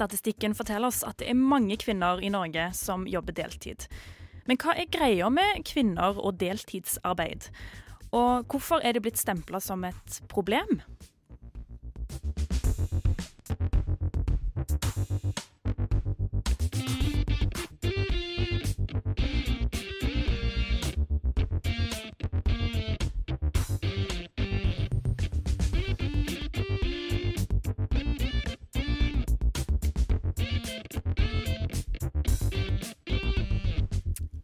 Statistikken forteller oss at det er mange kvinner i Norge som jobber deltid. Men hva er greia med kvinner og deltidsarbeid? Og hvorfor er det blitt stempla som et problem?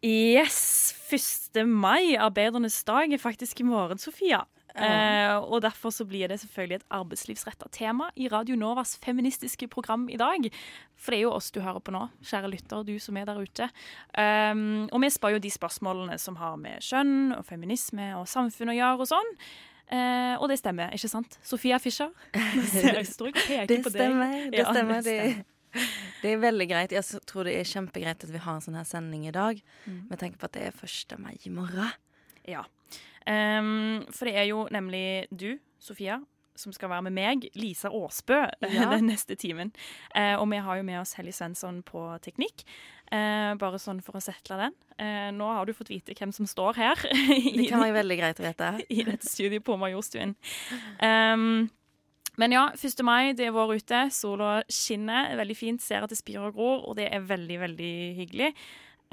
Yes! 1. mai, arbeidernes dag, er faktisk i morgen, Sofia. Eh, og Derfor så blir det selvfølgelig et arbeidslivsretta tema i Radio Novas feministiske program i dag. For det er jo oss du hører på nå, kjære lytter, du som er der ute. Um, og vi spør jo de spørsmålene som har med kjønn og feminisme og samfunn å gjøre og sånn. Eh, og det stemmer, ikke sant? Sofia Fischer. Nå ser jeg står peker Det på deg. stemmer. Det Ja, stemmer. det Det, det er veldig greit. Jeg tror det er kjempegreit at vi har en sånn her sending i dag. Mm. Med tanke på at det er 1. mai i morgen. Ja. Um, for det er jo nemlig du, Sofia, som skal være med meg, Lisa Aasbø, Ja. den neste timen. Uh, og vi har jo med oss Helly Svensson på teknikk. uh, bare sånn for å settle den. Uh, nå har du fått vite hvem som står her Det kan være veldig greit å vite. i dette studioet på Majorstuen. Ehm, men ja, 1. mai, det er vår ute. Sola skinner. Veldig fint. Ser at det spirer og gror, og det er veldig, veldig hyggelig.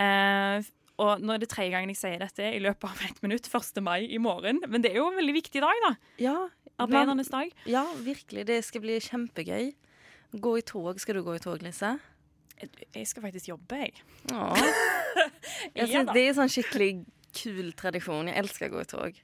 Eh, og nå er det tredje gangen jeg sier dette i løpet av ett minutt. 1. mai i morgen. Men det er jo en veldig viktig dag, da. Ja, Arbeidernes dag. ja, virkelig. Det skal bli kjempegøy. Gå i tog. Skal du gå i tog, Lise? Jeg skal faktisk jobbe, jeg. Ja. Jeg synes det er sånn skikkelig kul tradisjon. Jeg elsker å gå i tog.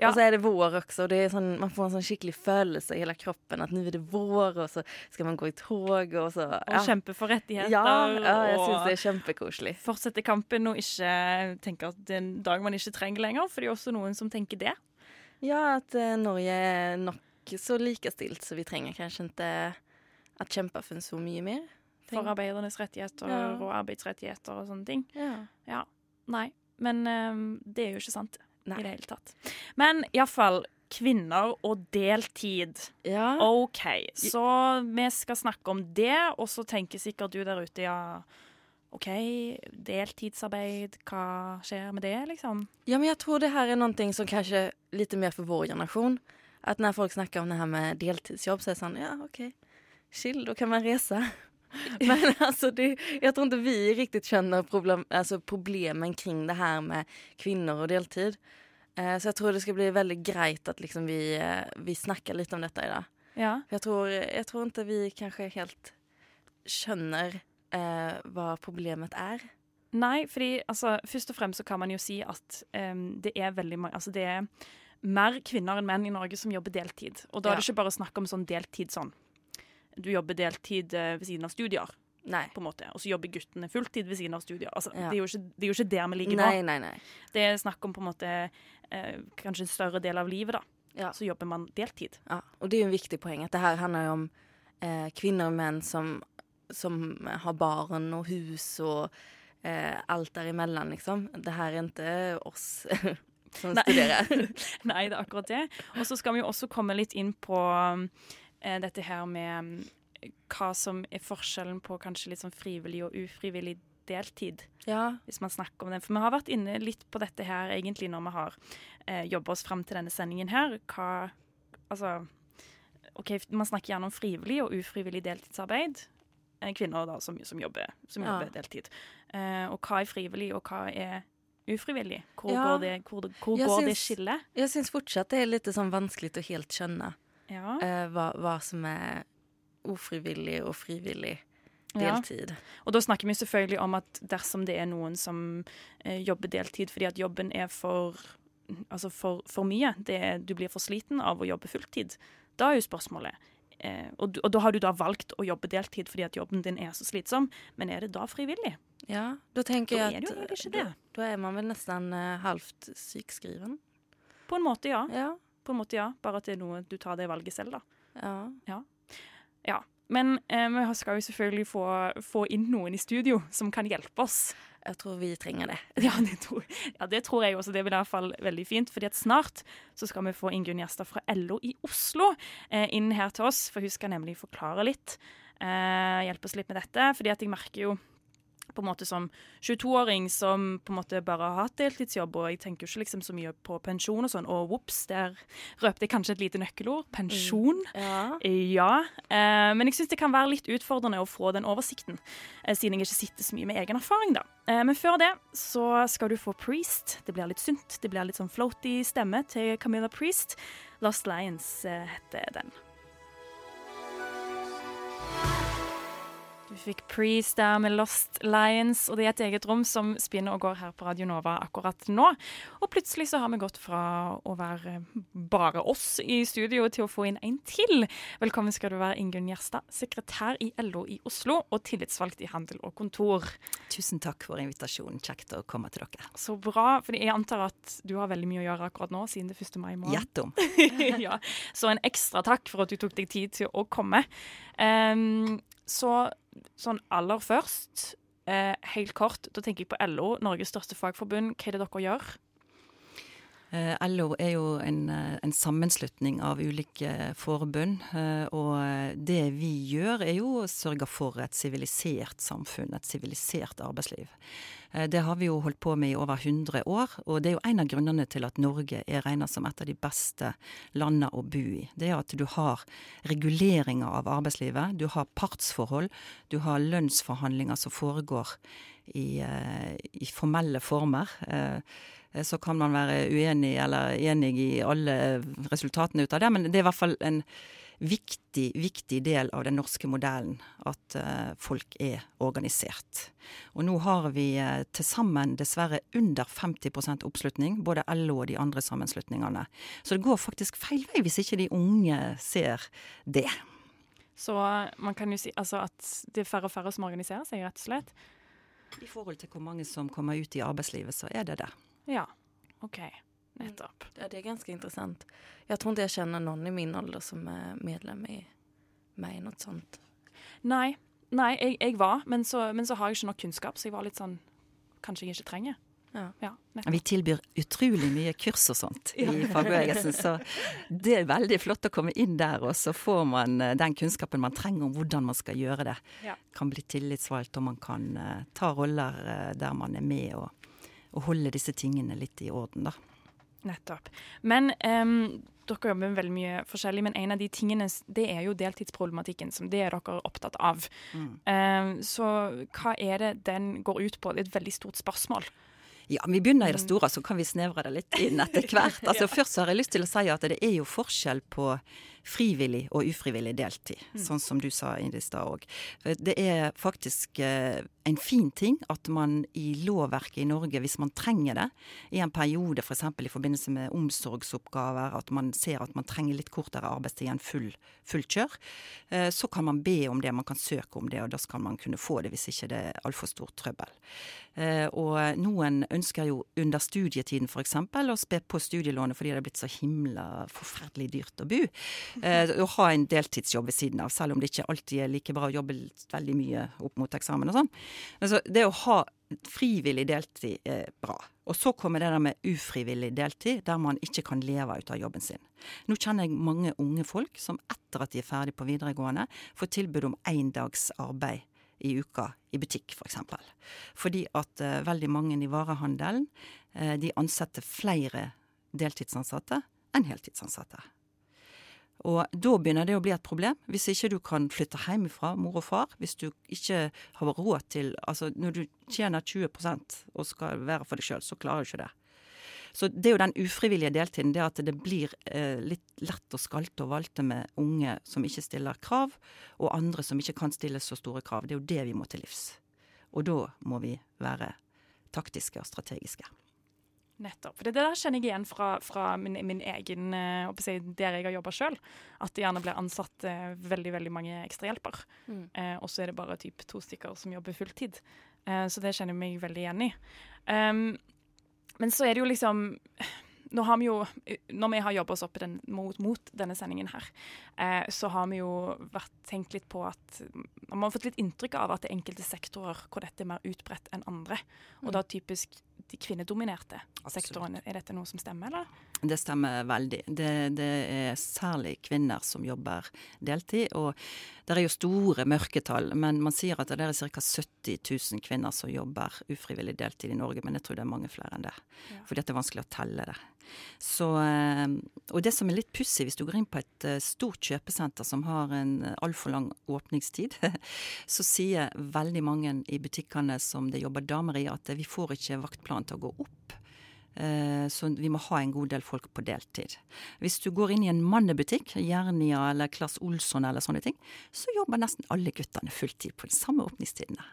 Ja. Og så er det vår også. og Det sånn, man får en sånn skikkelig følelse i hele kroppen at nå er det vår, og så skal man gå i tog, og så Og kjempe for rettigheter. Ja, ja jeg syns det er kjempekoselig. fortsette kampen og ikke tenke at det er en dag man ikke trenger lenger. For det er også noen som tenker det. Ja, at uh, Norge er nok så likestilt, så vi trenger kanskje ikke at kjempe for så mye mer. For arbeidernes rettigheter Ja. og arbeidsrettigheter og sånne ting. Ja. Ja. Nei. Men um, det er jo ikke sant Nei. i det hele tatt. Men iallfall kvinner og deltid. ja. OK, så vi skal snakke om det, og så tenker sikkert du der ute, ja OK, deltidsarbeid, hva skjer med det, liksom? Ja, men jeg tror det her er noe som kanskje litt lite mer for vår generation. At når folk snakker om det her med deltidsjobb så er det sånn ja OK, chill, da kan man resa. Men alltså det, jeg tror ikke vi riktig skjønner problem, altså, problemen kring det her med kvinner og deltid. Eh, så jeg tror det skal bli veldig greit at liksom vi, eh, vi snakker litt om dette i dag. Ja. Jeg, tror, jeg, tror ikke vi kanskje helt skjønner eh, hva problemet er. Nei, fordi altså, først og fremst så kan man jo si at um, det er veldig mange Altså det er mer kvinner enn menn i Norge som jobber deltid. Og da er det ikke bare snakk om sånn deltid sånn. Du jobber deltid eh, ved siden av studier, Nei. på en måte. Og så jobber guttene fulltid ved siden av studier. Altså, Ja. det, er jo ikke, det er jo ikke der vi ligger Nei, nå. nei. Det er snakk om på en måte eh, kanskje en større del av livet, da. Ja. Så jobber man deltid. Ja, Og det er jo en viktig poeng at det her handler jo om eh, kvinner og menn som, som har barn og hus og eh, alt derimellom, liksom. Det her er ikke oss som nei. studerar. Nei, det er akkurat det. Og så skal vi jo også komme litt inn på eh, dette her med hva som er forskjellen på kanskje litt sånn frivillig og ufrivillig deltid, Ja, hvis man snakker om det. For vi har vært inne litt på dette her egentlig når vi har eh, jobba oss fram til denne sendingen her. Hva Altså OK, man snakker gjerne om frivillig og ufrivillig deltidsarbeid. Eh, Kvinner da som, som, jobber, som Ja. jobber deltid. Eh, og hva er frivillig, og hva er ufrivillig? Hvor Ja. går det, hvor, hvor Jeg syns, det skillet? Jeg syns fortsatt det er litt sånn vanskelig å helt skjønne Ja. eh, hva, hva som är ofrivillig og frivillig Ja. deltid. Og da snakker vi selvfølgelig om at dersom det er noen som eh, jobber deltid fordi at jobben er for, altså for, for mye, det er, du blir for sliten av å jobbe fulltid, da er jo spørsmålet eh, og, og da har du da valgt å jobbe deltid fordi at jobben din er så slitsom, men er det da frivillig? Ja, da tenker da jeg at er det. då är man vel nesten eh, halvt sykskriven. På en måte, ja. Ja. På en måte, ja. Bare at det er noe du tar det valget selv, da. ja. Ja. Men eh, vi skal jo selvfølgelig få, få inn noen i studio som kan hjelpe oss. Jeg tror vi trenger det. Ja, det tror, ja, det tror jeg også. Det blir i hvert fall veldig fint. fordi at snart så skal vi få Ingunn Gjerstad fra LO i Oslo eh, inn her til oss. For hun skal nemlig forklare litt. Eh, hjelpe oss litt med dette. fordi at jeg merker jo på en måte som 22-åring som på en måte bare har hatt deltidsjobb, og jeg tenker jo ikke liksom så mye på pensjon og sånn, og vops, der røpte jeg kanskje et lite nøkkelord. Pensjon. Ja. Ja, eh, men jeg syns det kan være litt utfordrende å få den oversikten, eh, siden jeg ikke sitter så mye med egen erfaring, da. Eh, men før det så skal du få Priest. Det blir litt sunt. Det blir litt sånn floaty stemme til Camilla Priest. Lost Lions eh, heter den. Du fikk Priest der med Lost Lions, og det er et eget rom som spinner og går her på Radio Nova akkurat nå. Og plutselig så har vi gått fra å være bare oss i studio til å få inn en til. Velkommen skal du være, Ingunn Gjerstad, sekretær i LO i Oslo og tillitsvalgt i Handel og Kontor. Tusen takk for invitasjonen. Kjekt å komme til dere. Så bra, for jeg antar at du har veldig mye å gjøre akkurat nå, siden det er 1. mai morgen. Gjett om. ja. Så en ekstra takk for at du tok deg tid til å komme. Um, så sånn aller først, eh, helt kort, da tenker jeg på LO, Norges største fagforbund. Hva er det dere gjør? Eh, LO er jo en, eh, en sammenslutning av ulike forbund. eh, Og det vi gjør, er jo å sørge for et sivilisert samfunn, et sivilisert arbeidsliv. Det har vi jo holdt på med i over 100 år, og det er jo en av grunnene til at Norge er regna som et av de beste landene å bo i. Det er at du har reguleringer av arbeidslivet, du har partsforhold, du har lønnsforhandlinger som foregår i, i formelle former. Eh, Så kan man være uenig eller enig i alle resultatene ut av det, men det er i hvert fall en viktig, viktig del av den norske modellen at eh, folk er organisert. Og nå har vi uh, til sammen dessverre under 50% oppslutning, både LO og de andre sammenslutningene. Så det går faktisk feil vei hvis ikke de unge ser det. Så man kan jo si altså, at det er færre og færre som organiserer seg, rett og slett. I forhold til hvor mange som kommer ut i arbeidslivet, så er det det. Ja, OK. Nettopp. Ja, det er ganske interessant. Jeg tror ikke jeg kjenner noen i min alder som er medlem i, meg, noe sånt. Nei, nei jeg, jeg var, men så, men så har jeg ikke nok kunnskap, så jeg var litt sånn Kanskje jeg ikke trenger. Ja. Ja. Vi tilbyr utrolig mye kurs og sånt i fagbevegelsen, så det er veldig flott å komme inn der, og så får man eh, den kunnskapen man trenger om hvordan man skal gjøre det. Ja. Kan bli tillitsvalgt, og man kan eh, ta roller eh, der man er med og, og holde disse tingene litt i orden, da. Nettopp. Men um, dere jobber med veldig mye forskjellig, men en av de tingene det er jo deltidsproblematikken, som det er dere opptatt av. Em, så hva er det den går ut på? Det er et veldig stort spørsmål. Ja, vi begynner i det store, så kan vi snevre det litt inn etter hvert. Altså, Først så har jeg lyst til å si at det er jo forskjell på frivillig og ufrivillig deltid, sånn som du sa i stad òg. Det er faktisk eh, en fin ting at man i lovverket i Norge, hvis man trenger det, i en periode f.eks. For i forbindelse med omsorgsoppgaver, at man ser at man trenger litt kortere arbeidstid enn full, full kjør, eh, så kan man be om det, man kan søke om det, og da skal man kunne få det hvis ikke det er altfor stort trøbbel. Eh, og noen ønsker jo under studietiden f.eks. å spe på studielånet fordi det er blitt så himla forferdelig dyrt å bo. Eh, å ha en deltidsjobb ved siden av, selv om det ikke alltid er like bra å jobbe veldig mye opp mot eksamen og sånn. Altså, det å ha frivillig deltid er bra. Og så kommer det der med ufrivillig deltid, der man ikke kan leve ut av jobben sin. Nå kjenner jeg mange unge folk som etter at de er ferdig på videregående, får tilbud om én dags arbeid i uka i butikk, f.eks. For eksempel. Fordi at uh, veldig mange i varehandelen uh, de ansetter flere deltidsansatte enn heltidsansatte. Og da begynner det å bli et problem, hvis ikke du kan flytte hjemmefra, mor og far. Hvis du ikke har råd til Altså, når du tjener 20% og skal være for deg sjøl, så klarer du ikke det. Så det er jo den ufrivillige deltiden, det at det blir eh, litt lett å skalte og valte med unge som ikke stiller krav, og andre som ikke kan stille så store krav. Det er jo det vi må til livs. Og da må vi være taktiske og strategiske. Nettopp. For det, det der kjenner jeg igjen fra, fra min, min egen eh, jeg, Der jeg har jobba sjøl. At det gjerne blir ansatt eh, veldig veldig mange ekstrahjelper. Mm. Eh, og så er det bare typ to stykker som jobber fulltid. Eh, så det kjenner jeg meg veldig igjen i. Um, men så er det jo liksom nå har vi jo, Når vi har jobba oss opp den, mot, mot, denne sendingen her, eh, så har vi jo vært, tenkt litt på at Man har fått litt inntrykk av at det er enkelte sektorer hvor dette er mer utbredt enn andre. Og da typisk de kvinnedominerte sektorene. Er dette noe som stemmer, eller? Det stemmer veldig. Det, det, er særlig kvinner som jobber deltid. Og det er jo store mørketall, men man sier at det er ca. 70 000 kvinner som jobber ufrivillig deltid i Norge. Men jeg tror det er mange flere enn det. Ja. Fordi det er vanskelig å telle det. Så, eh, og det som er litt pussig, hvis du går inn på et eh, stort kjøpesenter som har en altfor lang åpningstid, så sier veldig mange i butikkene som det jobber damer i, at vi får ikke vaktplanen til å gå opp. Eh, så vi må ha en god del folk på deltid. Hvis du går inn i en mannebutikk, Jernia eller Claes Olsson eller sånne ting, så jobber nesten alle guttene fulltid på de samme åpningstidene.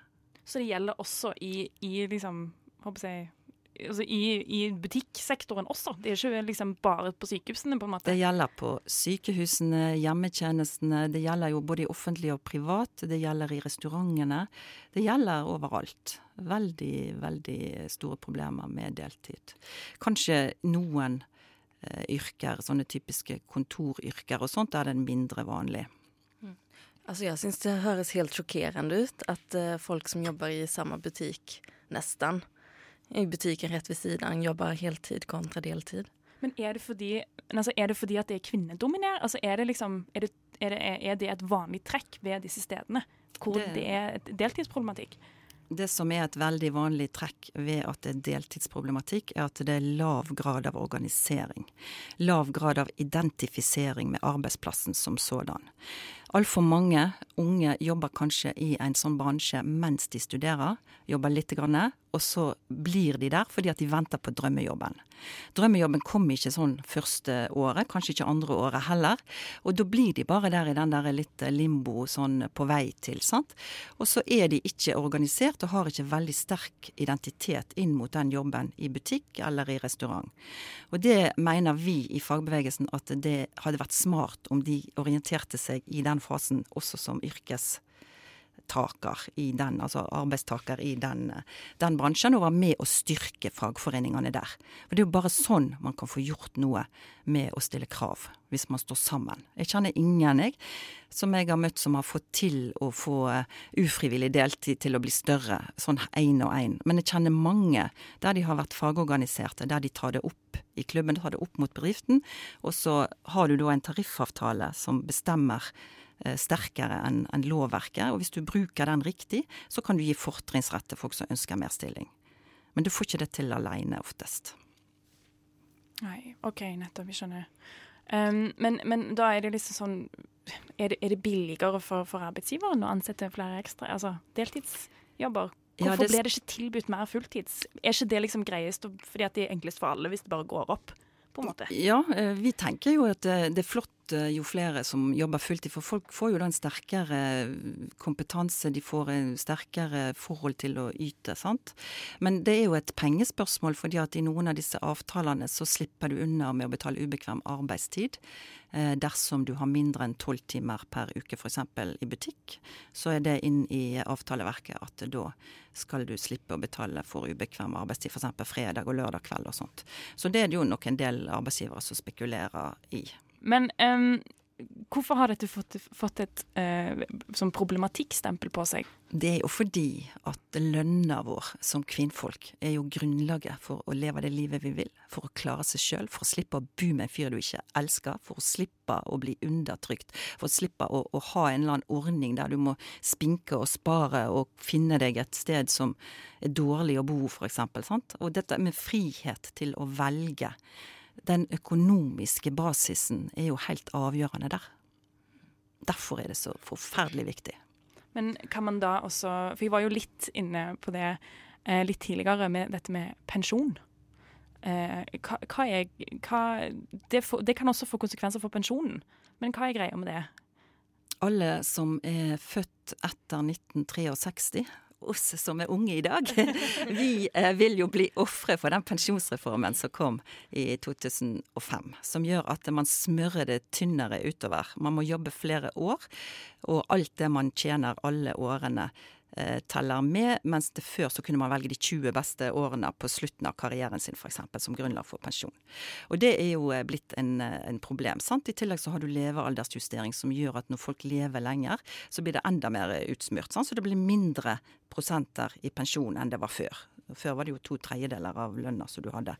Så det gjelder også i, i liksom, håper jeg, altså i, i butikksektoren også? Det er ikke liksom bare på sykehusene? på en måte? Det gjelder på sykehusene, hjemmetjenestene. Det gjelder jo både i offentlig og privat. Det gjelder i restaurantene. Det gjelder overalt. Veldig, veldig store problemer med deltid. Kanskje noen eh, yrker, sånne typiske kontoryrker og sånt, er det mindre vanlig. Altså jeg syns det høres helt sjokkerende ut at eh, folk som jobber i samme butikk, nesten, i butikken rett ved siden, jobber heltid kontra deltid. Men er det fordi, altså, er det fordi at det er kvinnedominert? Altså, er, det liksom, er, det, er, det, er det et vanlig trekk ved disse stedene? Hvor det er deltidsproblematikk? Det som er et veldig vanlig trekk ved at det er deltidsproblematikk, er at det er lav grad av organisering. Lav grad av identifisering med arbeidsplassen som sådan. Altfor mange unge jobber kanskje i en sånn bransje mens de studerer, jobber litt, og så blir de der fordi at de venter på drømmejobben. Drømmejobben kommer ikke sånn første året, kanskje ikke andre året heller. Og da blir de bare der i den der litt limbo sånn på vei til, sant. Og så er de ikke organisert og har ikke veldig sterk identitet inn mot den jobben i butikk eller i restaurant. Og det mener vi i fagbevegelsen at det hadde vært smart om de orienterte seg i den fasen også som yrkestaker i den, altså arbeidstaker i den, den bransjen, og var med å styrke fagforeningene der. For det er jo bare sånn man kan få gjort noe med å stille krav, hvis man står sammen. Jeg kjenner ingen, jeg, som jeg har møtt som har fått til å få eh, ufrivillig deltid til å bli større, sånn én og én. Men jeg kjenner mange der de har vært fagorganiserte, der de tar det opp i klubben, tar det opp mot bedriften, og så har du da en tariffavtale som bestemmer sterkere enn lovverket. Og hvis du bruker den riktig, så kan du gi fortrinnsrett til folk som ønsker mer stilling. Men du får ikke det til alene oftest. Nei, OK, nettopp. Vi skjønner. Um, men, men da er det liksom sånn Er det, er det billigere for, for arbeidsgiveren å ansette flere ekstra altså deltidsjobber? Ja, Hvorfor det- ble det ikke tilbudt mer fulltids? Er ikke det liksom greiest fordi at det er enklest for alle hvis det bare går opp? på en måte? Ja, eh, vi tenker jo at eh, det er flott eh, jo flere som jobber fulltid, for folk får jo da en sterkere kompetanse, de får en sterkere forhold til å yte, sant. Men det er jo et pengespørsmål, fordi at i noen av disse avtalene så slipper du unna med å betale ubekvem arbeidstid. Eh, Dersom du har mindre enn tolv timer per uke, f.eks. i butikk, så er det inn i avtaleverket at da skal du slippe å betale for ubekvem arbeidstid, f.eks. fredag og lørdag kveld og sånt. Så det er det jo nok en del arbeidsgivere som spekulerer i. Men um, hvorfor har dette fått, fått et uh, problematikkstempel på seg? Det er jo fordi at lønna vår som kvinnfolk er jo grunnlaget for å leve det livet vi vil. For å klare seg sjøl, for å slippe å bo med en fyr du ikke elsker. For å slippe å bli undertrykt. For å slippe å, å ha en eller annen ordning der du må spinke og spare og finne deg et sted som er dårlig å bo, f.eks. Og dette med frihet til å velge. Den økonomiske basisen er jo helt avgjørende der. Derfor er det så forferdelig viktig. Men kan man da også For jeg var jo litt inne på det eh, litt tidligere med dette med pensjon. Eh, hva, hva er hva, det, for, det kan også få konsekvenser for pensjonen, men hva er greia med det? Alle som er født etter 1963 oss som er unge i dag, vi eh, vil jo bli ofre for den pensjonsreformen som kom i 2005. Som gjør at man smører det tynnere utover. Man må jobbe flere år, og alt det man tjener alle årene teller med, mens det før så kunne man velge de 20 beste årene på slutten av karrieren sin f.eks. som grunnlag for pensjon. Og det er jo eh, blitt en, eh, en problem. sant? I tillegg så har du levealdersjustering som gjør at når folk lever lenger, så blir det enda mer utsmurt. sant? Så det blir mindre prosenter i pensjon enn det var før. Før var det jo to tredjedeler av lønna som du hadde.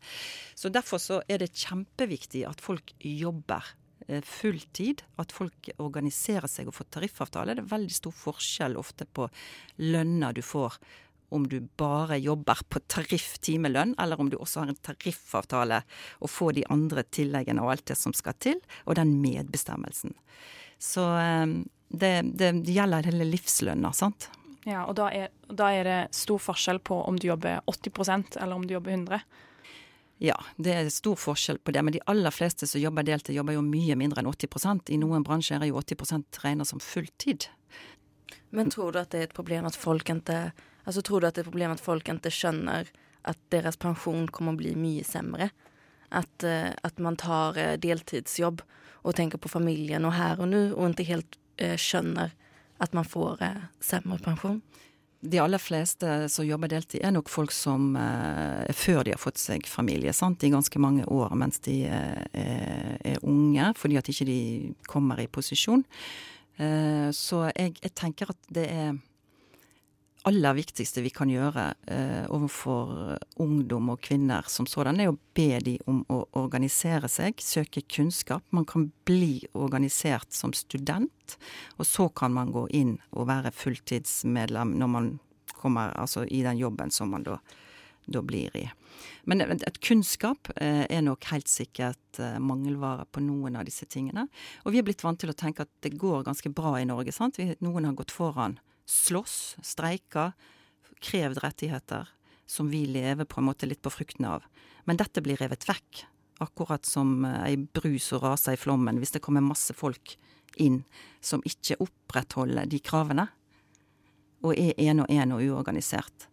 Så derfor så er det kjempeviktig at folk jobber eh, fulltid, at folk organiserer seg og får tariffavtale. Det er veldig stor forskjell ofte på lønna du får om du bare jobber på tariff-timelønn, eller om du også har en tariffavtale og får de andre tilleggene og alt det som skal til, og den medbestemmelsen. Så eh, det, det gjelder hele livslønna, sant. Ja, og da er, da er det stor forskjell på om du jobber 80% eller om du jobber 100 Ja, det er stor forskjell på det, men de aller fleste som jobber deltid, jobber jo mye mindre enn 80% I noen bransjer er jo 80% regna som fulltid. Men tror du at det er et problem at folk ikke Altså tror du at det er et problem at folk ikke skjønner at deres pensjon kommer å bli mye sämre? At, eh, at man tar eh, deltidsjobb og tenker på familien og her og nå, og ikke helt eh, skjønner at man får sämre pensjon? De aller fleste som jobber deltid, er nok folk som eh, før de har fått seg familie, sant? i ganske mange år mens de eh, er, er unge, fordi at ikke de kommer i posisjon. Eh, så jeg, jeg tenker at det er aller viktigste vi kan gjøre eh, overfor ungdom og kvinner som sådan, er å be de om å organisere seg, søke kunnskap. Man kan bli organisert som student, og så kan man gå inn og være fulltidsmedlem når man kommer altså, i den jobben som man da, da blir i. Men et, kunnskap eh, er nok helt sikkert eh, mangelvare på noen av disse tingene. Og vi er blitt vant til å tenke at det går ganske bra i Norge. sant? Vi, noen har gått foran slåss, streika, krevd rettigheter som vi lever på en måte litt på frukten av. Men dette blir revet vekk. Akkurat som eh, ei bru som raser i flommen. Hvis det kommer masse folk inn som ikke opprettholder de kravene, og er en og en og uorganisert.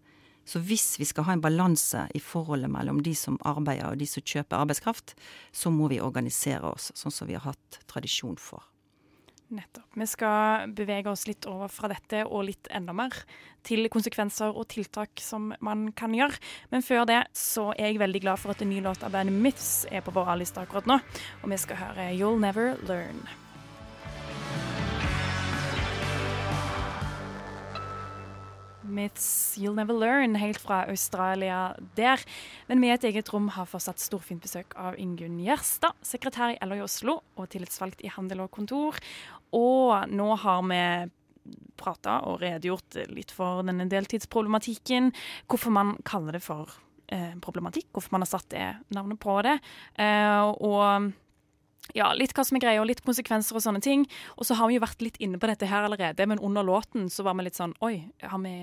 Så hvis vi skal ha en balanse i forholdet mellom de som arbeider og de som kjøper arbeidskraft, så må vi organisere oss sånn som vi har hatt tradisjon for. Nettopp. Vi skal bevege oss litt over fra dette og litt enda mer til konsekvenser og tiltak som man kan gjøre. Men før det så er jeg veldig glad for at en ny låt av bandet Myths er på vår A-liste akkurat nå. Og vi skal høre You'll Never Learn. Myths You'll Never Learn, helt fra Australia der. Men vi i et eget rom har fortsatt storfint besøk av Ingunn Gjerstad, sekretær i LO i Oslo og tillitsvalgt i Handel og Kontor. Og nå har vi prata og redegjort litt for denne deltidsproblematikken. Hvorfor man kaller det for eh, problematikk, hvorfor man har satt det navnet på det. Eh, og ja, litt hva som er greia, og litt konsekvenser og sånne ting. Og så har vi jo vært litt inne på dette her allerede, men under låten så var vi litt sånn Oi, vi,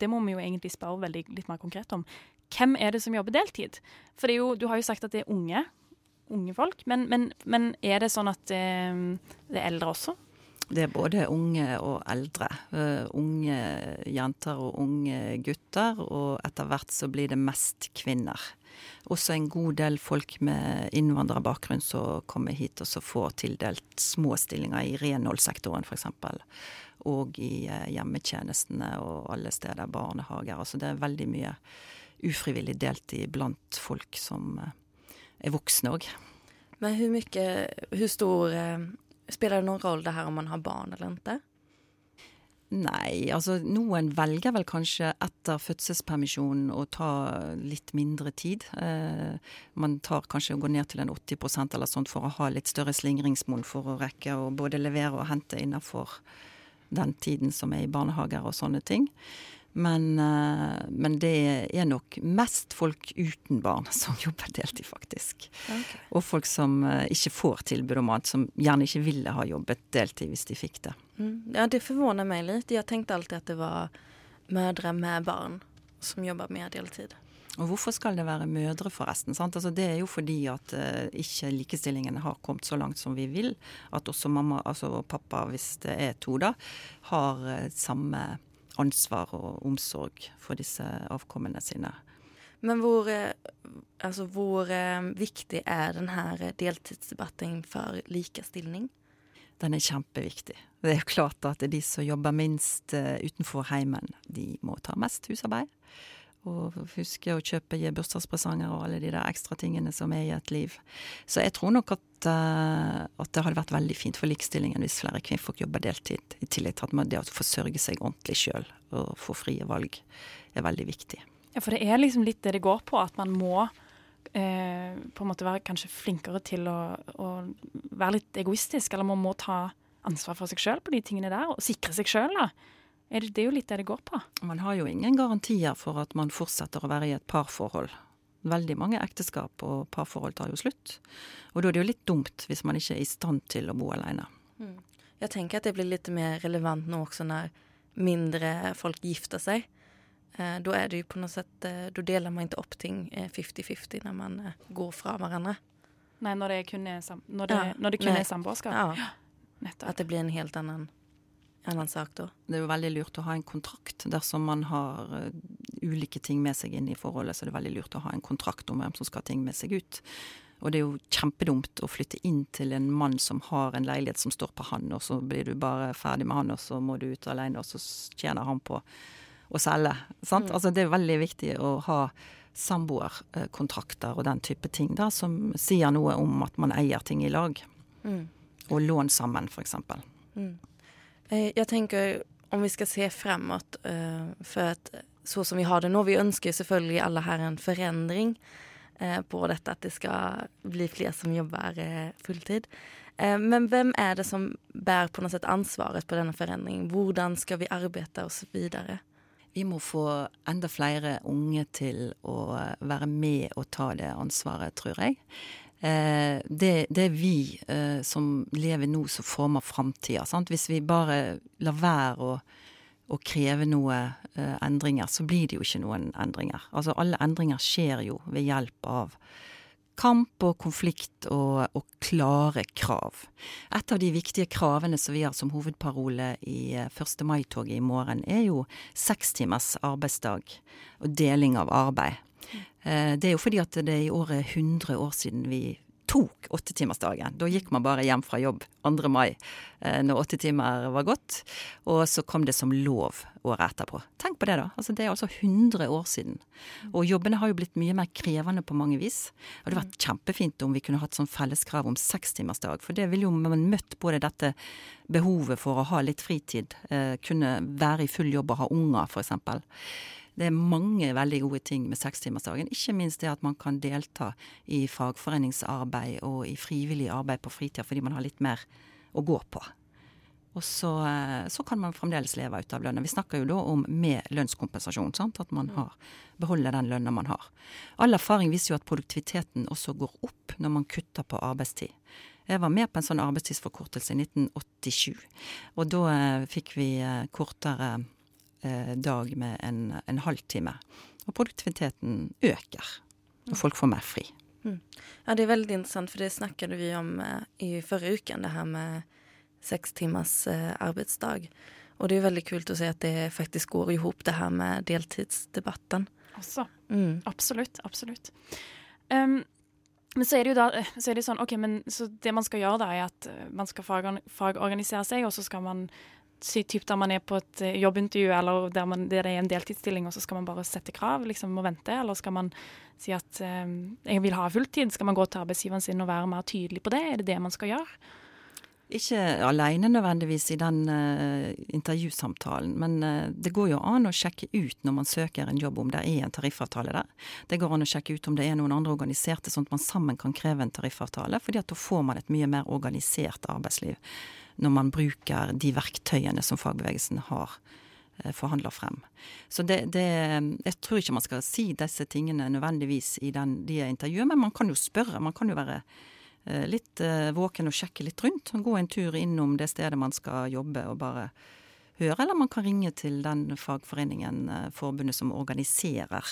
det må vi jo egentlig spørre veldig, litt mer konkret om. Hvem er det som jobber deltid? For jo, du har jo sagt at det er unge, unge folk, men, men, men er det sånn at eh, det er eldre også? Det er både unge og eldre. Uh, unge jenter og unge gutter, og etter hvert så blir det mest kvinner. Også en god del folk med innvandrerbakgrunn som kommer hit og så får tildelt små stillinger i renholdssektoren f.eks. Og i uh, hjemmetjenestene og alle steder, barnehager. Altså det er veldig mye ufrivillig deltid blant folk som uh, er voksne òg. Men hvor mye, hvor stor Spiller det noen rolle det her om man har barn eller ikke? Nei, altså noen velger vel kanskje etter fødselspermisjonen å ta litt mindre tid. Eh, man tar kanskje å gå ned til en 80% eller sånt for å ha litt større slingringsmonn for å rekke å både levere og hente innenfor den tiden som er i barnehager og sånne ting. Men, eh, men, det er nok mest folk uten barn som jobber deltid, faktisk. Okay. Og folk som eh, ikke får tilbud om annet, som gjerne ikke ville ha jobbet deltid hvis de fikk det. Mm. Ja, det forvåner meg litt. Jeg tenkte alltid at det var mødre med barn som jobber mer deltid. Og hvorfor skal det være mødre, forresten? Altså, det er jo fordi at uh, ikke likestillingen har kommet så langt som vi vil. At også mamma, altså pappa, hvis det er to, da, har uh, samme ansvar og omsorg for disse avkommene sine. Men hvor, eh, altså, hvor eh, viktig er denne deltidsdebatten for likestilling? Den er kjempeviktig. Det er klart at de som jobber minst eh, utenfor heimen, de må ta mest husarbeid. Og huske å kjøpe bursdagspresanger og alle de der ekstra tingene som er i et liv. Så jeg tror nok at, eh, at det hadde vært veldig fint for likestillingen hvis flere kvinnfolk jobber deltid. I tillegg til at man det å forsørge seg ordentlig sjøl og få frie valg er veldig viktig. Ja, for det er liksom litt det det går på, at man må eh, på en måte være kanskje flinkere til å, å være litt egoistisk, eller man må ta ansvar for seg sjøl på de tingene der, og sikre seg sjøl, da. Er det, det er jo litt det det går på. Man har jo ingen garantier for at man fortsetter å være i et parforhold. Veldig mange ekteskap og parforhold tar jo slutt. Og da er det jo litt dumt hvis man ikke er i stand til å bo alene. Jeg tenker at det blir litt mer relevant nå også når mindre folk gifter seg. Eh, Da er det jo på noe sett eh, Da deler man ikke opp ting eh, 50-50 når man eh, går fra hverandre. Nei, når det kun er, sam når det, Ja. når det kun er samboerskap. Ja, Nettopp. at det blir en helt annen, annen sak da. Det er jo veldig lurt å ha en kontrakt. Dersom man har eh, ulike ting med seg inn i forholdet, så er det veldig lurt å ha en kontrakt om hvem som skal ha ting med seg ut. Og det er jo kjempedumt å flytte inn til en mann som har en leilighet som står på han, og så blir du bare ferdig med han, og så må du ut alene, og så tjener han på å selge. Sant? Altså det er veldig viktig å ha samboerkontrakter og den type ting da, som sier noe om at man eier ting i lag. Og lån sammen, f.eks. Eh, Jag tenker om vi skal se framåt for at så som vi har det nå vi ønsker selvfølgelig alle her en förändring eh, på dette, at det skal bli flere som jobbar eh, fulltid. Eh, men hvem er det som bærer på noe sett ansvaret på denne forandringen? Hvordan skal vi arbeide oss videre? Vi må få enda flere unge til å være med og ta det ansvaret, tror jeg. Eh, det, det er vi eh, som lever nå, som former framtida. Hvis vi bare lar være å, å kreve noe eh, endringer, så blir det jo ikke noen endringer. Altså Alle endringer skjer jo ved hjelp av kamp og konflikt og, og klare krav. Et av de viktige kravene som vi har som hovedparole i eh, 1. mai-toget i morgen, er jo seks timers arbeidsdag og deling av arbeid. Eh, Det er jo fordi at det er i året 100 år siden vi tok åttetimersdagen. Da gikk man bare hjem fra jobb 2. mai eh, når åtte timer var gått, og så kom det som lov året etterpå. Tenk på det, da. Altså, det er altså 100 år siden. Og jobbene har jo blitt mye mer krevende på mange vis. Det hadde vært kjempefint om vi kunne hatt sånn felleskrav om sekstimersdag, for det ville jo man møtt både dette behovet for å ha litt fritid, eh, kunne være i full jobb og ha unger, f.eks. Det er mange veldig gode ting med sekstimersdagen. Ikke minst det at man kan delta i fagforeningsarbeid og i frivillig arbeid på fritida fordi man har litt mer å gå på. Og så, eh, så kan man fremdeles leve ut av lønna. Vi snakker jo da om med lønnskompensasjon. Sant? At man har, beholder den lønna man har. All erfaring viser jo at produktiviteten også går opp når man kutter på arbeidstid. Jeg var med på en sånn arbeidstidsforkortelse i 1987. Og da eh, fikk vi eh, kortere dag med en, en halvtime. Og produktiviteten øker. Og folk får mer fri. Ja, det er veldig interessant, for det snakket vi om eh, i forrige uken, det her med seks timers eh, Og Och det er veldig kult å se at det faktisk går ihop det her med deltidsdebatten. Også. Mm. Absolutt. Absolutt. Um, men så er det jo da så er det sånn, ok, men så det man skal gjøre da, er at eh, man skal fagorganisere seg, og så skal man si typ der man er på et eh, jobbintervju, eller der, man, der det er en deltidsstilling, og så skal man bare sette krav liksom, og vente, eller skal man si at eh, jeg vil ha fulltid? Skal man gå til arbeidsgiveren sin og være mer tydelig på det? Er det det man skal gjøre? Ikke alene nødvendigvis i den uh, intervjusamtalen, men uh, det går jo an å sjekke ut når man søker en jobb om det er en tariffavtale der. Det går an å sjekke ut om det er noen andre organiserte, sånn at man sammen kan kreve en tariffavtale. fordi at da får man et mye mer organisert arbeidsliv når man bruker de verktøyene som fagbevegelsen har forhandla frem. Så det, det Jeg tror ikke man skal si disse tingene nødvendigvis i den, de intervjuene, men man kan jo spørre. Man kan jo være eh, litt eh, våken og sjekke litt rundt. Gå en tur innom det stedet man skal jobbe og bare høre. Eller man kan ringe til den fagforeningen, eh, forbundet som organiserer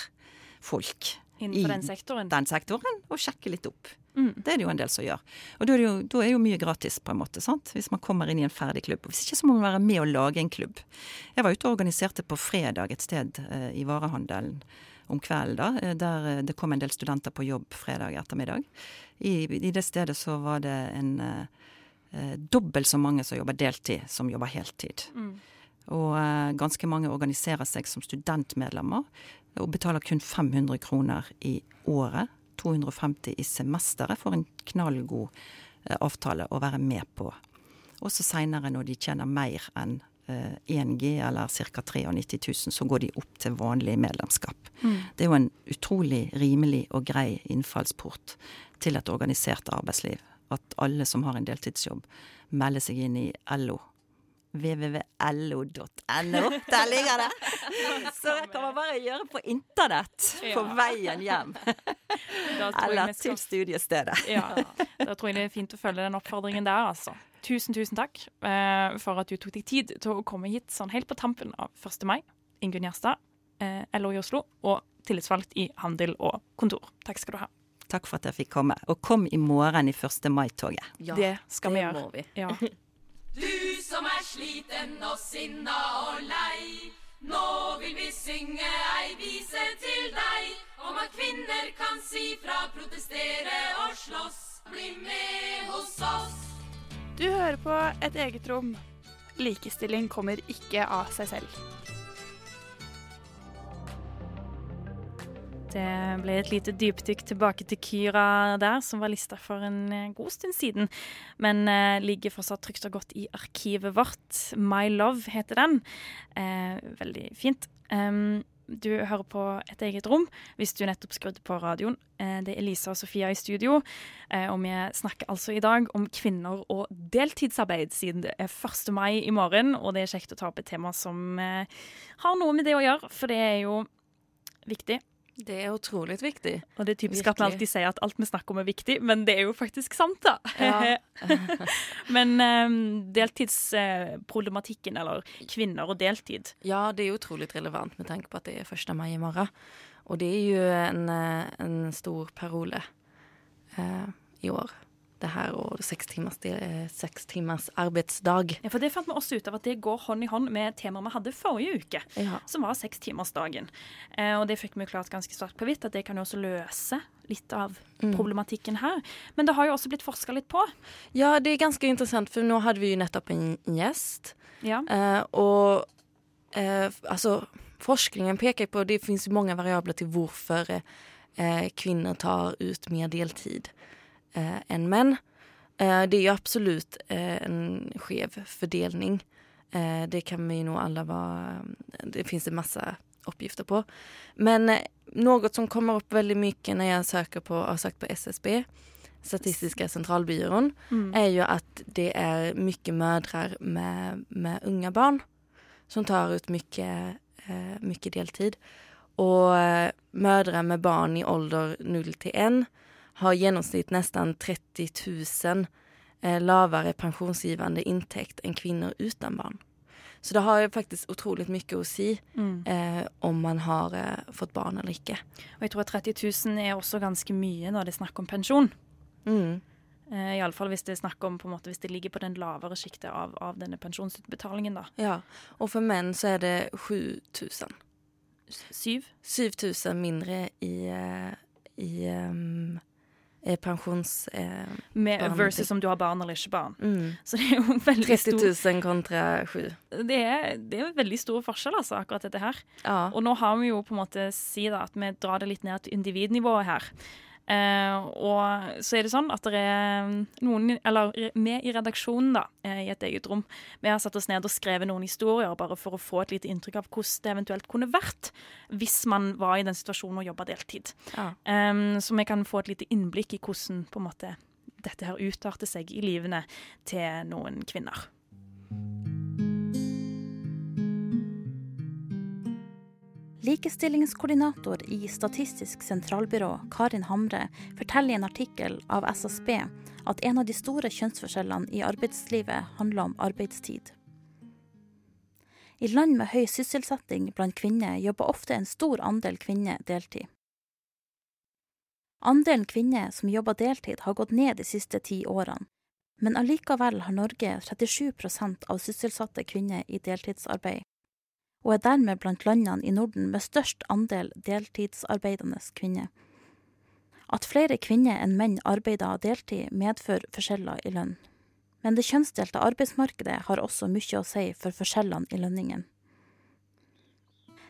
folk Innenfor den sektoren. den sektoren, og sjekke litt opp. Mm. Det er det jo en del som gjør. Og da er, jo, da er jo mye gratis, på en måte, sant? hvis man kommer inn i en ferdig klubb. Hvis ikke så må man være med og lage en klubb. Jeg var ute og organiserte på fredag et sted eh, i varehandelen om kvelden, da, eh, der eh, det kom en del studenter på jobb fredag ettermiddag. I, i det stedet så var det en eh, eh, dobbelt så mange som jobber deltid, som jobber heltid. Mm. Og eh, ganske mange organiserer seg som studentmedlemmer og betaler kun 500 kroner i året. 250 i semesteret for en knallgod eh, avtale å være med på. Også seinere, når de tjener mer enn eh, 1G, eller ca. 93 000, så går de opp til vanlig medlemskap. Det er jo en utrolig rimelig og grei innfallsport til et organisert arbeidsliv. At alle som har en deltidsjobb, melder seg inn i LO www.lo.no. Der ligger det! Så det kan man bare gjøre på internett på veien hjem. Eller til studiestedet. Ja, da tror jeg det er fint å følge den oppfordringen der, altså. Tusen, tusen takk eh, for at du tok deg tid til å komme hit sånn helt på tampen av 1. mai. Ingunn Gjerstad, eh, LO i Oslo, og tillitsvalgt i handel og kontor. Takk skal du ha. Takk for at jeg fikk komme. Og kom i morgen i 1. mai-toget. Ja, det skal vi det gjøre. må vi. Ja. Du som er sliten og sinna og lei. Nå vil vi synge ei vise til deg om at kvinner kan si fra, protestere og slåss. Bli med hos oss. Du hører på Et eget rom. Likestilling kommer ikke av seg selv. Det ble et lite dypdykk tilbake til Kyra der, som var lista for en eh, god stund siden. Men eh, ligger fortsatt trygt og godt i arkivet vårt. My Love heter den. Eh, veldig fint. Um, du hører på Et eget rom hvis du nettopp skrudde på radioen. Eh, det er Lisa og Sofia i studio, eh, og vi snakker altså i dag om kvinner og deltidsarbeid, siden det er 1. mai i morgen, og det er kjekt å ta opp et tema som eh, har noe med det å gjøre, for det er jo viktig. Det er utrolig viktig. Og det er typisk at vi alltid sier at alt vi snakker om er viktig, men det er jo faktisk sant, da. Ja. men um, deltidsproblematikken, eller kvinner og deltid Ja, det er utrolig relevant med tanke på at det er 1. mai i morgen. Og det er jo en, eh, en stor parole eh, i år. Det her og seks timers, det timers arbeidsdag. Ja, for det fant vi også ut av at det går hånd i hånd med temaet vi hadde forrige uke, Ja. som var sekstimersdagen. Eh, og det fikk vi klart ganske svart på hvitt, at det kan jo også løse litt av problematikken her. Men det har jo også blitt forska litt på. ja, det er ganske intressant for nå hadde vi jo nettopp en gjest. Ja. Eh, og eh, altså forskningen peker på det finnes mange många variabler til hvorfor eh, kvinnor tar ut mer deltid eh, än män. Eh, det är ju absolut eh, en skev fördelning. Eh, det kan vi nog alla vara, det finns en massa uppgifter på. Men eh, något som kommer upp väldigt mycket när jag söker på, har sökt på SSB, Statistiska centralbyrån, Mm. är ju att det är mycket mödrar med, med unga barn som tar ut mycket, eh, mycket deltid. Och mödrar med barn i ålder 0 till 1 har i genomsnitt nästan 30 000 eh, lavere pensjonsgivende inntekt enn kvinner uten barn. Så det har jo faktisk utrolig mye å si Mm. eh, om man har eh, fått barn eller ikke. Og jeg tror at 30 000 er også ganske mye når det er snakk om pensjon. Mm. Eh, Iallfall hvis det er snakk om på en måte, hvis det ligger på den lavere sjiktet av, av denne pensjonsutbetalingen. da. Ja, Og for menn så er det 7 000. Syv? 7 000 mindre i, eh, i um, pensions... Eh, Med, Barn. versus om du har barn eller ikke barn. mm. Så det er jo veldig 30 stor 000 kontra 7. det er, det er en veldig stor forskjell, altså, akkurat dette her. Ja. Og nå har vi jo på en måte si da, at vi drar det litt ned til individnivået her. Eh, og så er det sånn at det er noen, eller vi i redaksjonen da, eh, i et eget rom, vi har satt oss ned og skrevet noen historier bare for å få et lite inntrykk av hvordan det eventuelt kunne vært hvis man var i den situasjonen og jobba deltid. Ja. Eh, så vi kan få et lite innblikk i hvordan på en måte, dette her utarter seg i livene til noen kvinner. Likestillingskoordinator i Statistisk sentralbyrå, Karin Hamre, forteller i en artikkel av SSB at en av de store kjønnsforskjellene i arbeidslivet handler om arbeidstid. I land med høy sysselsetting blant kvinner jobber ofte en stor andel kvinner deltid. Andelen kvinner som jobber deltid har gått ned de siste ti årene, men allikevel har Norge 37% av sysselsatte kvinner i deltidsarbeid, og er dermed blant landene i Norden med størst andel deltidsarbeidende kvinner. At flere kvinner enn menn arbeider deltid, medfører forskjeller i lønn. Men det kjønnsdelte arbeidsmarkedet har også mye å si for forskjellene i lønningen.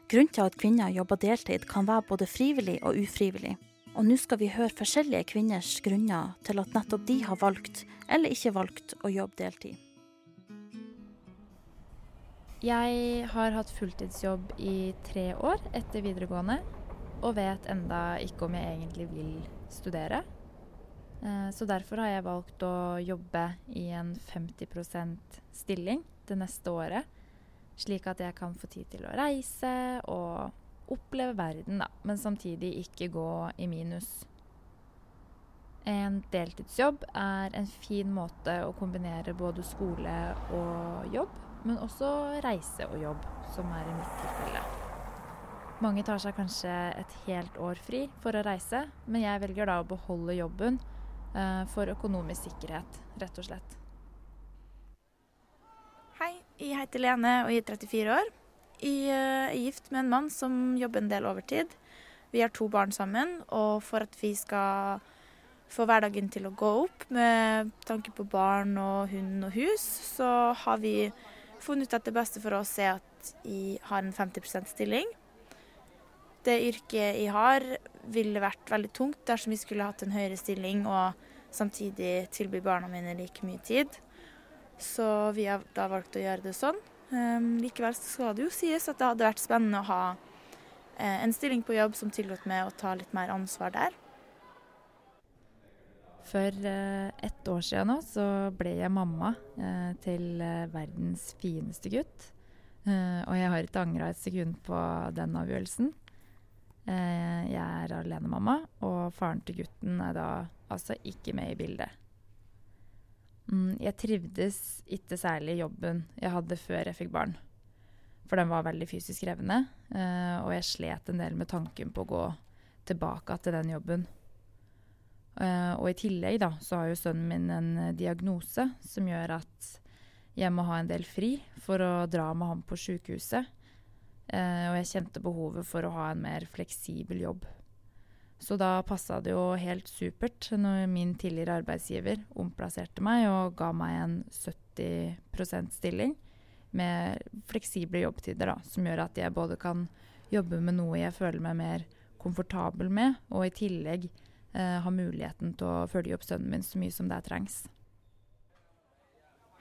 Grunnen til at kvinner jobber deltid kan være både frivillig og ufrivillig, og nå skal vi høre forskjellige kvinners grunner til at nettopp de har valgt, eller ikke valgt, å jobbe deltid. Jeg har hatt fulltidsjobb i tre år etter videregående, og vet enda ikke om jeg egentlig vil studere. Eh, så derfor har jeg valgt å jobbe i en 50% stilling det neste året. Slik at jeg kan få tid til å reise og oppleve verden, da, men samtidig ikke gå i minus. En deltidsjobb er en fin måte å kombinere både skole og jobb, men også reise og jobb, som er i mitt tilfelle. Mange tar seg kanskje et helt år fri for å reise, men jeg velger da å beholde jobben eh, for økonomisk sikkerhet, rett og slett. Hei, jeg heter Lene og jeg er 34 år. Jeg er gift med en mann som jobber en del overtid. Vi har to barn sammen, og for at vi skal få hverdagen til å gå opp med tanke på barn og hund og hus, så har vi funnet ut at det beste for oss er at jeg har en 50% stilling. Det yrket jeg har, ville vært veldig tungt dersom vi skulle hatt en høyere stilling og samtidig tilby barna mine like mye tid. Så vi har da valgt å gjøre det sånn. Um, likevel skal det jo sies at det hadde vært spennende å ha uh, en stilling på jobb som tillot meg å ta litt mer ansvar der. For uh, ett år siden nå så ble jeg mamma uh, til verdens fineste gutt. og jeg har ikke angra et sekund på den avgjørelsen. jeg er alenemamma, og faren til gutten er da altså ikke med i bildet. Mm, jeg trivdes ikke særlig i jobben jeg hadde før jeg fikk barn. For den var veldig fysisk krevende, og jeg slet en del med tanken på å gå tilbake til den jobben. Uh, og i tillegg da, så har jo sønnen min en uh, diagnose som gjør at jeg må ha en del fri for å dra med ham på sykehuset. og jeg kjente behovet for å ha en mer fleksibel jobb. Så da passa det jo helt supert når min tidligere arbeidsgiver omplasserte meg og ga meg en 70% stilling med fleksible jobbtider, da, som gjør at jeg både kan jobbe med noe jeg føler meg mer komfortabel med, og i tillegg eh, ha muligheten til å følge opp sønnen min så mye som det trengs.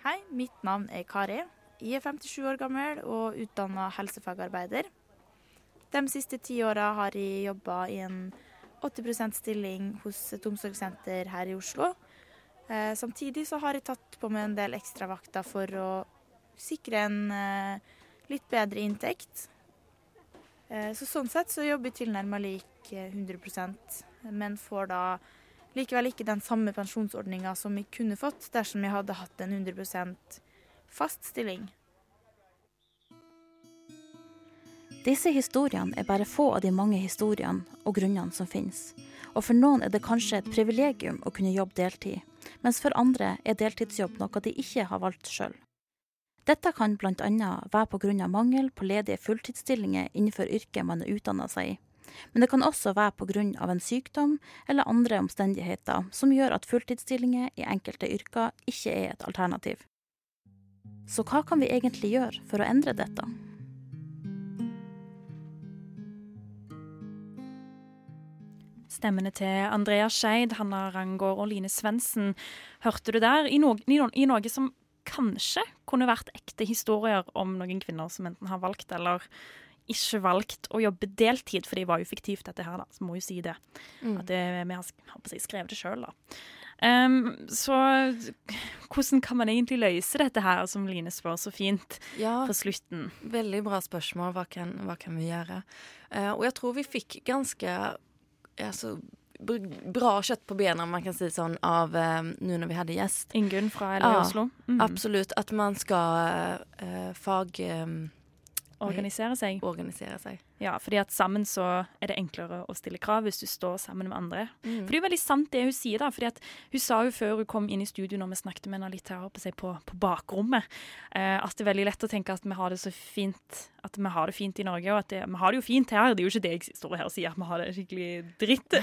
Hei, mitt navn er Kari. Jeg er 57 år gammel og utdanna helsefagarbeider. De siste ti åra har jeg jobba i en 80% stilling hos et omsorgssenter her i Oslo. Eh, samtidig så har jeg tatt på meg en del ekstravakter for å sikre en eh, litt bedre inntekt. Eh, så sånn sett så jobber jeg tilnærma lik 100 men får da likevel ikke den samme pensjonsordninga som jeg kunne fått dersom jeg hadde hatt en 100% fast stilling. Disse historiene er bare få av de mange historiene og grunnene som finnes. Og for noen er det kanskje et privilegium å kunne jobbe deltid, mens for andre er deltidsjobb noe de ikke har valgt sjøl. Dette kan bl.a. være pga. mangel på ledige fulltidsstillinger innenfor yrket man er utdanna seg i. Men det kan også være pga. en sykdom eller andre omstendigheter som gjør at fulltidsstillinger i enkelte yrker ikke er et alternativ. Så hva kan vi egentlig gjøre for å endre dette? Stemmene til Andrea Skeid, Hanna Rangård og Line Svendsen hørte du der, i noe, i noe, som kanskje kunne vært ekte historier om noen kvinner som enten har valgt eller ikke valgt å jobbe deltid, for det var jo fiktivt, dette her, da. Så må jo si det. Mm. At det, vi har, skrevet det sjøl, da. Um, så hvordan kan man egentlig løse dette her, som Line spør så fint ja, på slutten? Veldig bra spørsmål. Hva kan, hva kan vi gjøre? Uh, og jeg tror vi fikk ganske altså, bra kjøtt på bena, man kan si sånn, av uh, nå når vi hadde gjest. Ingunn fra LA ja, Oslo. Mm. Absolutt. At man skal uh, fag... Um, organisere seg. organisere seg. Ja, fordi at sammen så er det enklere å stille krav hvis du står sammen med andre. Mm. For det er jo veldig sant det hun sier, da. fordi at hun sa jo før hun kom inn i studio når vi snakket med henne litt her oppe på, på bakrommet, eh, at det er veldig lett å tenke at vi har det så fint at vi har det fint i Norge, og at det, vi har det jo fint her. Det er jo ikke det jeg står her og sier, at vi har det skikkelig dritt.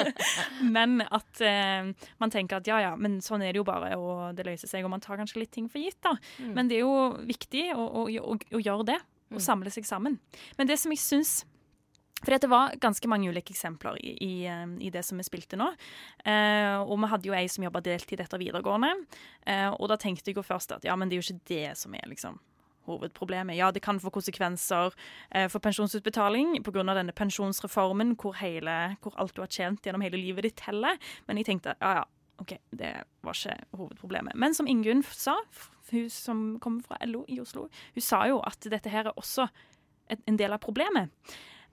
men at eh, man tenker at ja ja, men sånn er det jo bare, og det løser seg. Og man tar kanskje litt ting for gitt, da. Mm. Men det er jo viktig å, å, å, å gjøre det og Mm. samle seg sammen. Men det som jeg syns for det var ganske mange ulike eksempler i, i, eh, i det som vi spilte nå. Eh, og vi hadde jo ei som jobba deltid etter videregående. Eh, og da tenkte jeg jo først at ja, men det er jo ikke det som er liksom hovedproblemet. Ja, det kan få konsekvenser eh, for pensjonsutbetaling pga. denne pensjonsreformen hvor, hele, hvor alt du har tjent gjennom hele livet ditt teller. Men jeg tenkte ja, ja, OK, det var ikke hovedproblemet. Men som Ingunn sa, hun som kommer fra LO i Oslo, hun sa jo at dette her er også en del av problemet.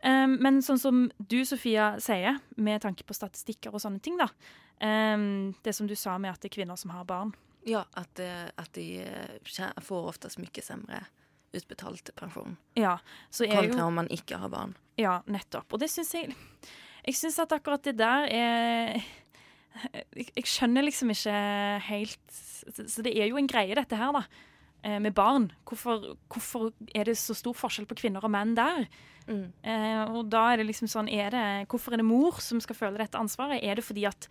Um, men sånn som du, Sofia, sier, med tanke på statistikker og sånne ting, da. Um, det som du sa med at det er kvinner som har barn. Ja, at, at de eh, får oftest mye semre utbetalt pensjon. Ja, så Kontra jo om man ikke har barn. Ja, nettopp. Og det syns jeg Jeg syns at akkurat det der er jeg, jeg skjønner liksom ikke helt Så det er jo en greie, dette her, da. eh, Med barn. Hvorfor, hvorfor er det så stor forskjell på kvinner og menn der? Mm. Eh, og da er det liksom sånn er det, Hvorfor er det mor som skal føle dette ansvaret? Er det fordi at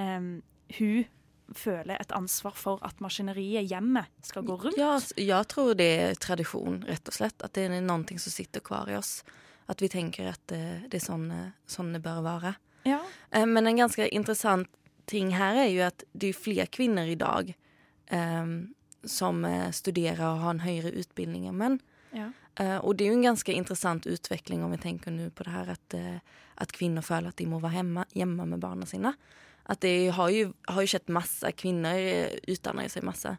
eh, hun føler et ansvar for at maskineriet hjemme skal gå rundt? Ja, jeg tror det er tradisjon, rett og slett. At det er noe som sitter hver i oss. At vi tenker at eh, det er sånn, sånn det bør være. Ja. Men en ganske intressant ting her er jo at det er flere kvinner i dag eh, som studerer og har en høyere utbildning enn menn. Ja. Eh, og det er jo en ganske interessant utvikling om vi tenker nu på det her at, eh, att kvinnor føler at de må være hjemme, hjemme med barna sine. At det har jo, har jo skjedd masse. Kvinner eh, utdanner seg masse.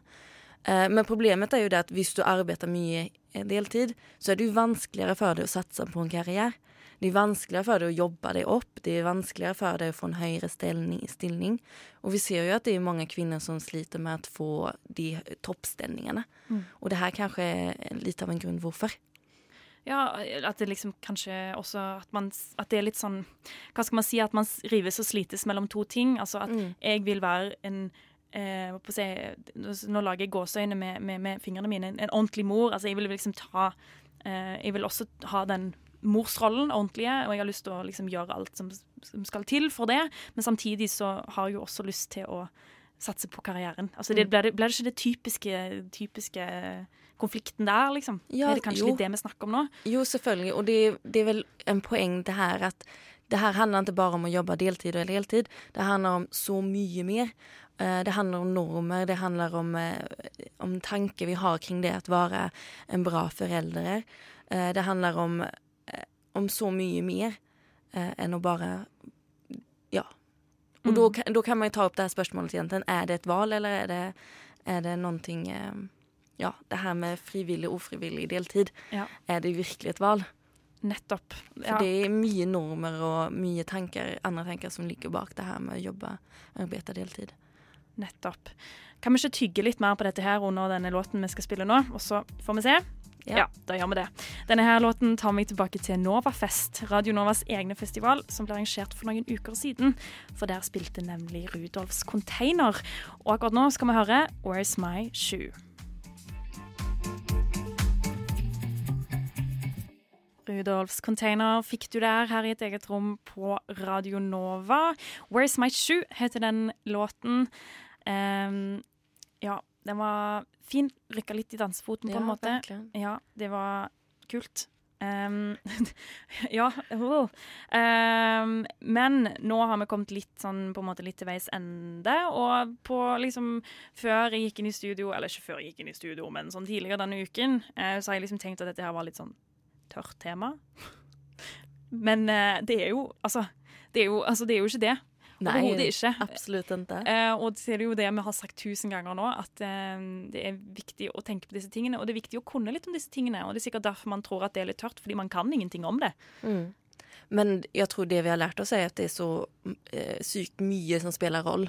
Eh, men problemet er jo det at hvis du arbeider mye eh, deltid, så er det jo vanskeligere for deg å satse på en karriere. Det er vanskeligere for deg å jobbe deg opp, det er vanskeligere for deg å få en høyere stilling. Og vi ser jo at det er mange kvinner som sliter med å få de toppstillingene. Mm. Og det her kanskje er litt av en grunn hvorfor. Ja, at det liksom kanskje også at, man, at det er litt sånn Hva skal man si? At man rives og slites mellom to ting. Altså at Mm. jeg vil være en eh, si, Nå lager jeg gåseøyne med, med, med fingrene mine. En, en ordentlig mor. Altså jeg vil liksom ta eh, Jeg vil også ha den morsrollen ordentlige, og jeg har lyst til å liksom gjøre alt som, som skal til for det. Men samtidig så har jeg jo også lyst til å satse på karrieren. Altså det, Mm. blir, det, blir det ikke det typiske, typiske konflikten der, liksom? Ja, er det kanskje jo. litt det vi snakker om nå? Jo, selvfølgelig. Og det, det er vel en poeng det her at det her handler ikke bare om å jobbe deltid eller heltid. Det handler om så mye mer. Eh, Det handler om normer, det handler om, eh, om tanker vi har kring det å være en bra forelder. Eh, Det handler om, om så mye mer eh, enn å bare Ja. Og kan- da kan man jo ta opp det her spørsmålet igjen. Er det et valg, eller er det, er det noe eh, Ja, det her med frivillig og ufrivillig deltid. Ja. Er det virkelig et valg? Nettopp. For det er mye normer og mye tanker, andre tanker som ligger bak det her med å jobbe, arbeide deltid. Nettopp. Kan vi ikke tygge litt mer på dette her under denne låten vi skal spille nå, og så får vi se? Ja. Ja, da gjør vi det. Denne her låten tar meg tilbake til Novafest, Radio Novas egne festival, som ble arrangert for noen uker siden. For der spilte nemlig Rudolfs Container. Og akkurat nå skal vi høre Where's My Shoe. Rudolfs Container fikk du der her i et eget rom på Radio Nova. Where's My Shoe heter den låten. Um, ja, den var fin. Rykka litt i dansefoten på en måte. Virkelig. Ja, det var kult. Um, ja. Uh, um, men nå har vi kommet litt sånn på en måte litt til veis ende. Og på liksom Før jeg gikk inn i studio, eller ikke før jeg gikk inn i studio, men sånn tidligere denne uken, uh, så har jeg liksom tenkt at dette her var litt sånn tørt tema. Men uh, det er jo altså det er jo, altså, det er jo ikke det. Overhodet ikke. absolutt ikke. Eh, og det er jo det vi har sagt tusen ganger nå, at eh, det er viktig å tenke på disse tingene. Og det er viktig å kunne litt om disse tingene. Og det er sikkert derfor man tror at det er litt tørt, fordi man kan ingenting om det. Mm. Men jeg tror det vi har lært oss, er at det er så eh, sykt mye som spiller roll.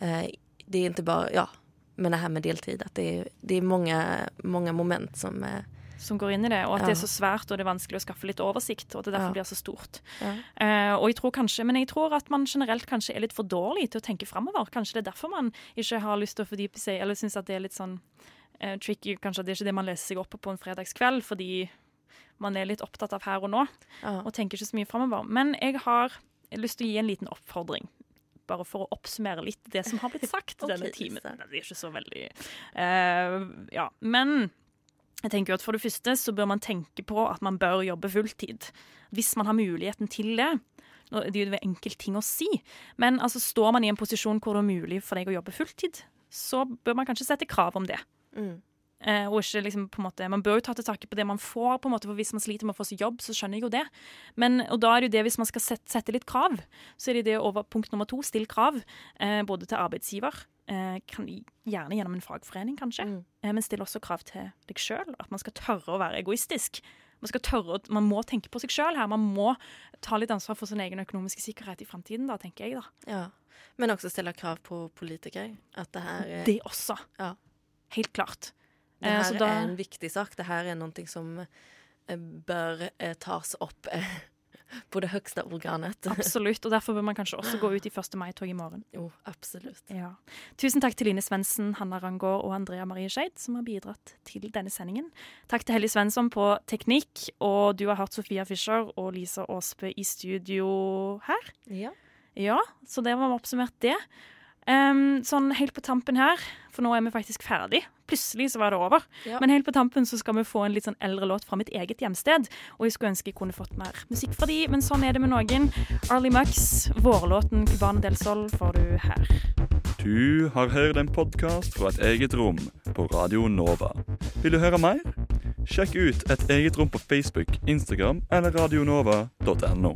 Eh, det er ikke bare Ja, med det her med deltid. At det det er mange, mange moment som, eh, som går inn i det, og at Ja. det er så svært og det er vanskelig å skaffe litt oversikt, og at det derfor Ja. blir så stort. Ja. Uh, og jeg tror kanskje, Men jeg tror at man generelt kanskje er litt for dårlig til å tenke framover. Kanskje det er derfor man ikke har lyst til å fordype seg, eller syns at det er litt sånn uh, tricky. Kanskje at det er ikke det man leser seg opp på på en fredagskveld, fordi man er litt opptatt av her og nå, og tenker ikke så mye framover. Men jeg har lyst til å gi en liten oppfordring. Bare for å oppsummere litt det som har blitt sagt okay, denne timen. Det er ikke så veldig uh, Ja. Men jeg tenker jo at for det første så bør man tenke på at man bør jobbe fulltid. Hvis man har muligheten til det. Det er jo en enkel ting å si, men altså, står man i en posisjon hvor det er mulig for deg å jobbe fulltid, så bør man kanskje sette krav om det. Mm. Eh, og ikke liksom på en måte, Man bør jo ta til takke på det man får, på en måte, for hvis man sliter med å få seg jobb, så skjønner jeg jo det. Men, og da er det jo det, hvis man skal sette, sette litt krav, så er det det over punkt nummer to, still krav. Eh, både til arbeidsgiver, kan, gjerne gjennom en fagforening kanskje, Mm. eh, men stiller også krav til deg sjøl. At man skal tørre å være egoistisk. Man, skal tørre, man må tenke på seg sjøl her. Man må ta litt ansvar for sin egen økonomiske sikkerhet i framtiden, da, tenker jeg. da. Ja. Men også stille krav på politikere. At det her er, Det også. Ja. Helt klart. det Eh, her så da- er en viktig sak. Det her er noe som eh, bør eh, tas opp eh, på det høyeste organet. Absolutt. Og derfor bør man kanskje også gå ut i 1. mai-tog i morgen. Jo, absolutt. Ja. Tusen takk til Line Svendsen, Hanna Rangård og Andrea Marie Skeid, som har bidratt til denne sendingen. Takk til Helly Svensson på teknikk, og du har hørt Sofia Fischer og Lisa Aasbø i studio her. Ja. Ja, så det var oppsummert det. Em, sånn helt på tampen her, for nå er vi faktisk ferdig. Plutselig så var det over. Ja. Men helt på tampen så skal vi få en litt sånn eldre låt fra mitt eget hjemsted. Og jeg skulle ønske jeg kunne fått mer musikk fra de, men sånn er det med noen. Arlie Mux, vårlåten 'Cubane del Sol' får du her. Du har hørt en podkast fra et eget rom på Radio Nova. Vil du høre mer? Sjekk ut Et eget rom på Facebook, Instagram eller radionova.no.